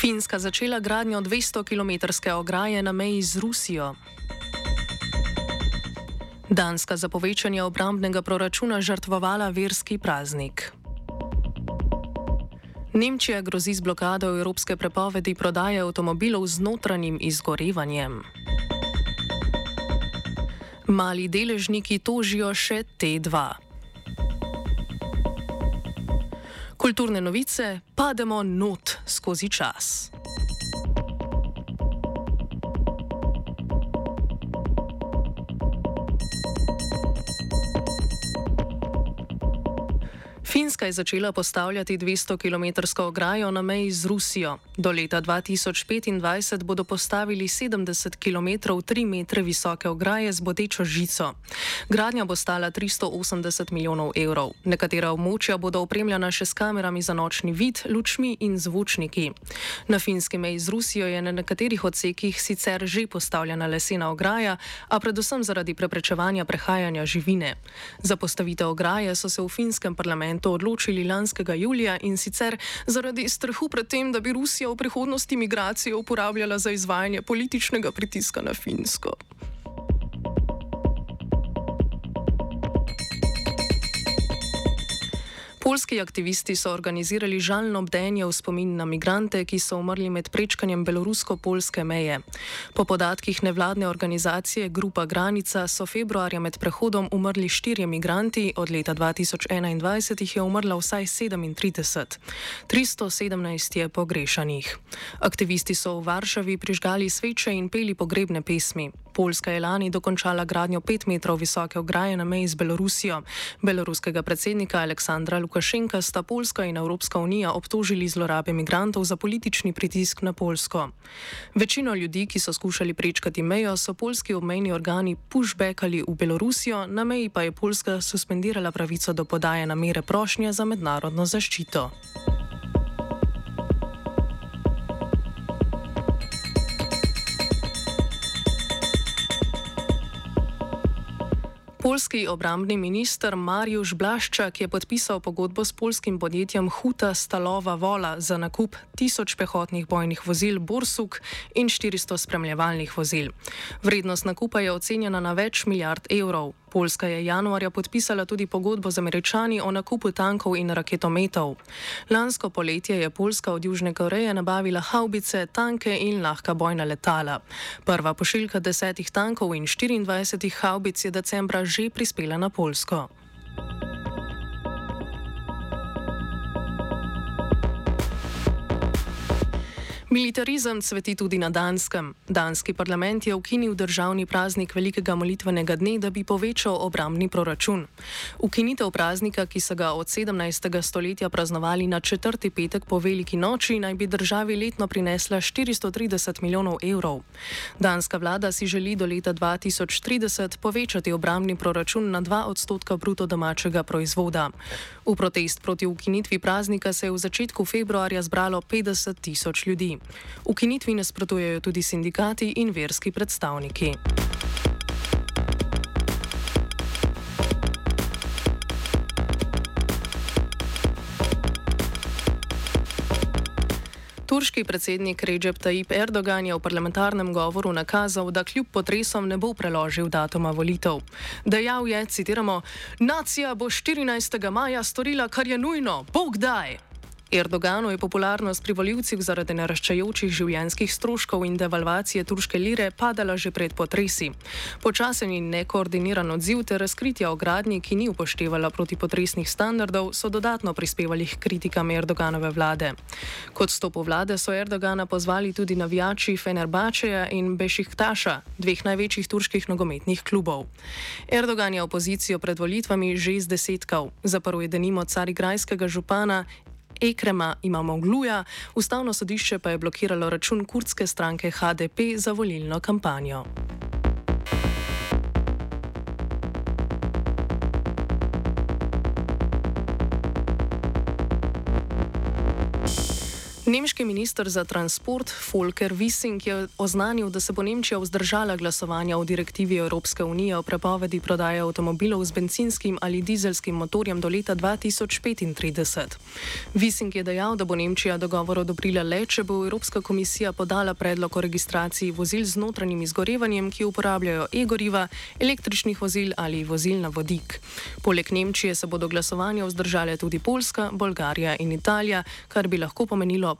Finska začela gradnjo 200-kilometrske ograje na meji z Rusijo. Danska za povečanje obrambnega proračuna žrtvovala verski praznik. Nemčija grozi z blokado evropske prepovedi prodaje avtomobilov z notranjim izgorevanjem. Mali deležniki tožijo še T2. Kulturne novice, pademo not skozi čas. Finska je začela postavljati 200-kilometrsko ograjo na meji z Rusijo. Do leta 2025 bodo postavili 70 km 3 metre visoke ograje z bodečo žico. Gradnja bo stala 380 milijonov evrov. Nekatera območja bodo opremljena še s kamerami za nočni vid, lučmi in zvočniki. Na finski meji z Rusijo je na nekaterih odsekih sicer že postavljena lesena ograja, a predvsem zaradi preprečevanja prehajanja živine. Za postavitev ograje so se v finskem parlamentu odločili lanskega julija in sicer zaradi strahu pred tem, da bi Rusija v prihodnosti migracije uporabljala za izvajanje političnega pritiska na Finsko. Polski aktivisti so organizirali žalno bdenje v spomin na migrante, ki so umrli med prečkanjem belorusko-polske meje. Po podatkih nevladne organizacije Grupa Granica so februarja med prehodom umrli štirje migranti, od leta 2021 jih je umrlo vsaj 37. 317 je pogrešanih. Aktivisti so v Varšavi prižgali sveče in peli pogrebne pesmi. Poljska je lani dokončala gradnjo pet metrov visoke ograje na meji z Belorusijo. Beloruskega predsednika Aleksandra Lukašenka sta Poljska in Evropska unija obtožili zlorabe migrantov za politični pritisk na Poljsko. Večino ljudi, ki so skušali prečkati mejo, so polski obmejni organi pushbackali v Belorusijo, na meji pa je Poljska suspendirala pravico do podaje namere prošnje za mednarodno zaščito. Polski obrambni minister Mariusz Blaszczak je podpisal pogodbo s polskim podjetjem Huta Stalova Vola za nakup tisoč pehotnih bojnih vozil Borsuk in 400 spremljevalnih vozil. Vrednost nakupa je ocenjena na več milijard evrov. Poljska je januarja podpisala tudi pogodbo z američani o nakupu tankov in raketometov. Lansko poletje je Poljska od Južne Koreje nabavila haubice, tanke in lahka bojna letala. Prva pošiljka desetih tankov in 24 haubic je decembra že prispela na Poljsko. Militarizem cveti tudi na Danskem. Danski parlament je ukinil državni praznik velikega molitvenega dne, da bi povečal obramni proračun. Ukinitev praznika, ki so ga od 17. stoletja praznovali na četrti petek po veliki noči, naj bi državi letno prinesla 430 milijonov evrov. Danska vlada si želi do leta 2030 povečati obramni proračun na 2 odstotka bruto domačega proizvoda. V protest proti ukinitvi praznika se je v začetku februarja zbralo 50 tisoč ljudi. Ukinitvi nasprotujejo tudi sindikati in verski predstavniki. Turški predsednik Recep Tayyip Erdogan je v parlamentarnem govoru nakazal, da kljub potresom ne bo preložil datuma volitev. Dejal je, citiramo, nacija bo 14. maja storila, kar je nujno, bog daj! Erdoganu je popularnost pri voljivcih zaradi naraščajočih življenjskih stroškov in devalvacije turške lire padala že pred potresi. Počasen in nekoordiniran odziv ter razkritja o gradnji, ki ni upoštevala protipotresnih standardov, so dodatno prispevali k kritikam Erdoganove vlade. Kot stopo vlade so Erdogana pozvali tudi navijači Fenerbačeja in Bešiktaša, dveh največjih turških nogometnih klubov. Erdogan je opozicijo pred volitvami že izdesetkal. Zaprl je denimo carigrajskega župana Ekrema imamo Gluja, ustavno sodišče pa je blokiralo račun kurdske stranke HDP za volilno kampanjo. Nemški minister za transport Volker Wissing je oznanil, da se bo Nemčija vzdržala glasovanja o direktivi Evropske unije o prepovedi prodaje avtomobilov z benzinskim ali dizelskim motorjem do leta 2035. Wissing je dejal, da bo Nemčija dogovor odobrila le, če bo Evropska komisija podala predlog o registraciji vozil z notranjim izgorevanjem, ki uporabljajo e-goriva, električnih vozil ali vozil na vodik. Poleg Nemčije se bodo glasovanja vzdržale tudi Poljska, Bolgarija in Italija, kar bi lahko pomenilo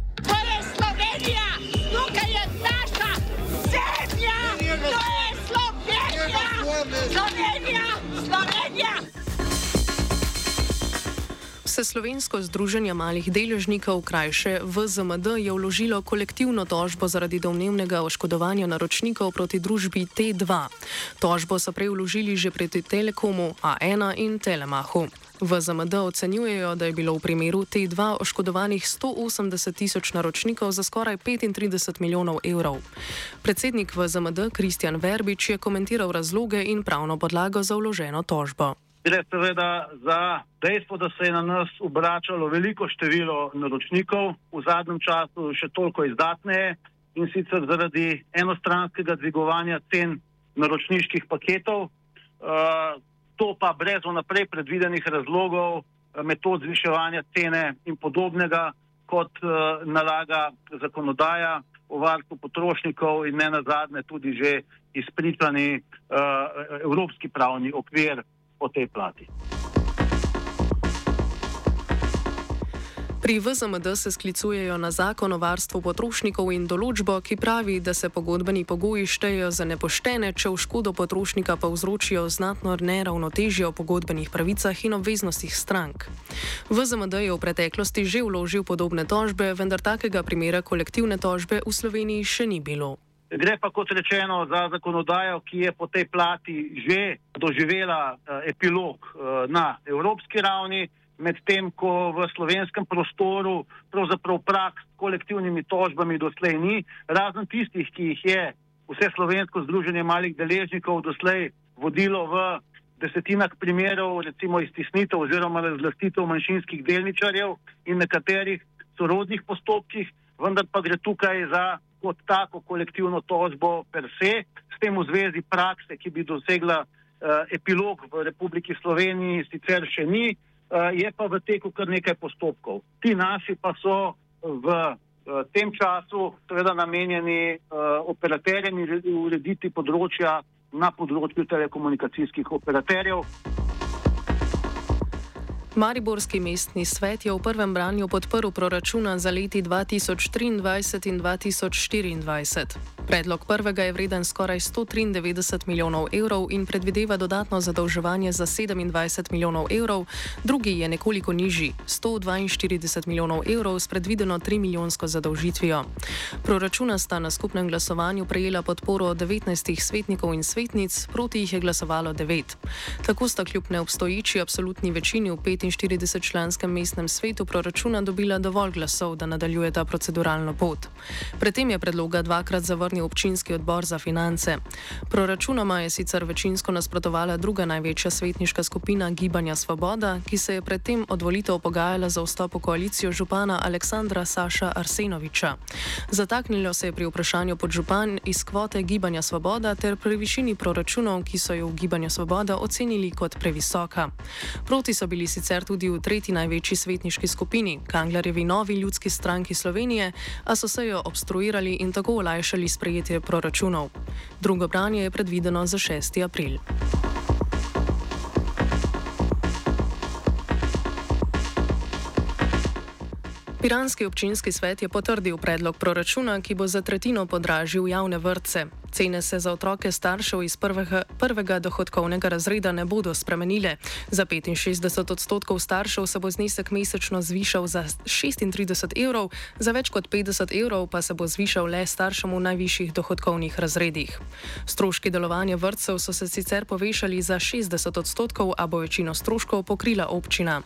To je Slovenija, tukaj je naša zemlja, to je Slovenija, Slovenija, Vse slovensko združenje malih deležnikov, krajše VZMD, je vložilo kolektivno tožbo zaradi domnevnega oškodovanja naročnikov proti družbi T2. Tožbo so prej vložili že proti Telekomu, A1 in Telemahu. VZMD ocenjujejo, da je bilo v primeru T2 oškodovanih 180 tisoč naročnikov za skoraj 35 milijonov evrov. Predsednik VZMD Kristjan Verbič je komentiral razloge in pravno podlago za vloženo tožbo. Gre seveda za dejstvo, da se je na nas obračalo veliko število naročnikov, v zadnjem času še toliko izdatneje in sicer zaradi enostranskega dvigovanja cen naročniških paketov, uh, to pa brez vnaprej predvidenih razlogov, metod zviševanja cene in podobnega, kot uh, nalaga zakonodaja o varstvu potrošnikov in ne nazadnje tudi že izpričani uh, evropski pravni okvir po tej plati. Pri VZMD se sklicujejo na zakon o varstvu potrošnikov in določbo, ki pravi, da se pogodbeni pogoji štejejo za nepoštene, če v škodo potrošnika povzročijo znatno neravnotežje o pogodbenih pravicah in obveznostih strank. VZMD je v preteklosti že vložil podobne tožbe, vendar takega primera kolektivne tožbe v Sloveniji še ni bilo. Gre pa, kot rečeno, za zakonodajo, ki je po tej plati že doživela uh, epilog uh, na evropski ravni, medtem ko v slovenskem prostoru pravzaprav prak s kolektivnimi tožbami doslej ni, razen tistih, ki jih je vse slovensko združenje malih deležnikov doslej vodilo v desetinah primerov, recimo iztisnitev oziroma razlastitev manjšinskih delničarjev in nekaterih sorodnih postopkih, vendar pa gre tukaj za kot tako kolektivno tožbo per se, s tem v zvezi prakse, ki bi dosegla uh, epilog v Republiki Sloveniji, sicer še ni, uh, je pa v teku kar nekaj postopkov. Ti naši pa so v uh, tem času seveda namenjeni uh, operaterjem in urediti področja na področju telekomunikacijskih operaterjev. Mariborski mestni svet je v prvem branju podprl proračuna za leti 2023 in 2024. Predlog prvega je vreden skoraj 193 milijonov evrov in predvideva dodatno zadolževanje za 27 milijonov evrov, drugi je nekoliko nižji, 142 milijonov evrov s predvideno 3 milijonsko zadolžitvijo. Proračuna sta na skupnem glasovanju prejela podporo 19 svetnikov in svetnic, proti jih je glasovalo 9. Tako sta kljub neobstoječi absolutni večini v 45-članskem mestnem svetu proračuna dobila dovolj glasov, da nadaljuje ta proceduralno pot. Predtem je predloga dvakrat zavrnil občinski odbor za finance. Proračunoma je sicer večinsko nasprotovala druga največja svetniška skupina Gibanja Svoboda, ki se je predtem od volitev pogajala za vstop v koalicijo župana Aleksandra Saša Arsenoviča. Zataknilo se je pri vprašanju podžupan iz kvote Gibanja Svoboda ter pri višini proračunov, ki so jo v Gibanju Svoboda ocenili kot previsoka. Proti so bili sicer tudi v tretji največji svetniški skupini, Kanglerjevi novi ljudski stranki Slovenije, a so se jo obstruirali in tako olajšali sprejetje proračunov. Drugo branje je predvideno za 6. april. Piranski občinski svet je potrdil predlog proračuna, ki bo za tretjino podražil javne vrtce. Cene se za otroke staršev iz prvega, prvega dohodkovnega razreda ne bodo spremenile. Za 65 odstotkov staršev se bo znesek mesečno zvišal za 36 evrov, za več kot 50 evrov pa se bo zvišal le staršem v najvišjih dohodkovnih razredih. Stroški delovanja vrtcev so se sicer povešali za 60 odstotkov, a bo večino stroškov pokrila občina.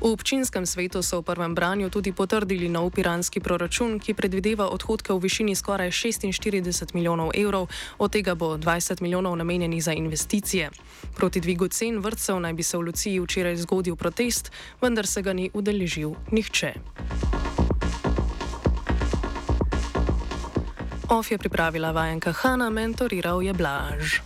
V občinskem svetu so v prvem branju tudi potrdili nov piranski proračun, ki predvideva odhodke v višini skoraj 46 milijonov evrov, od tega bo 20 milijonov namenjenih za investicije. Proti dvigu cen vrtcev naj bi se v Luciji včeraj zgodil protest, vendar se ga ni udeležil nihče. OF je pripravila vajenka Hanna, mentoriral je Blaž.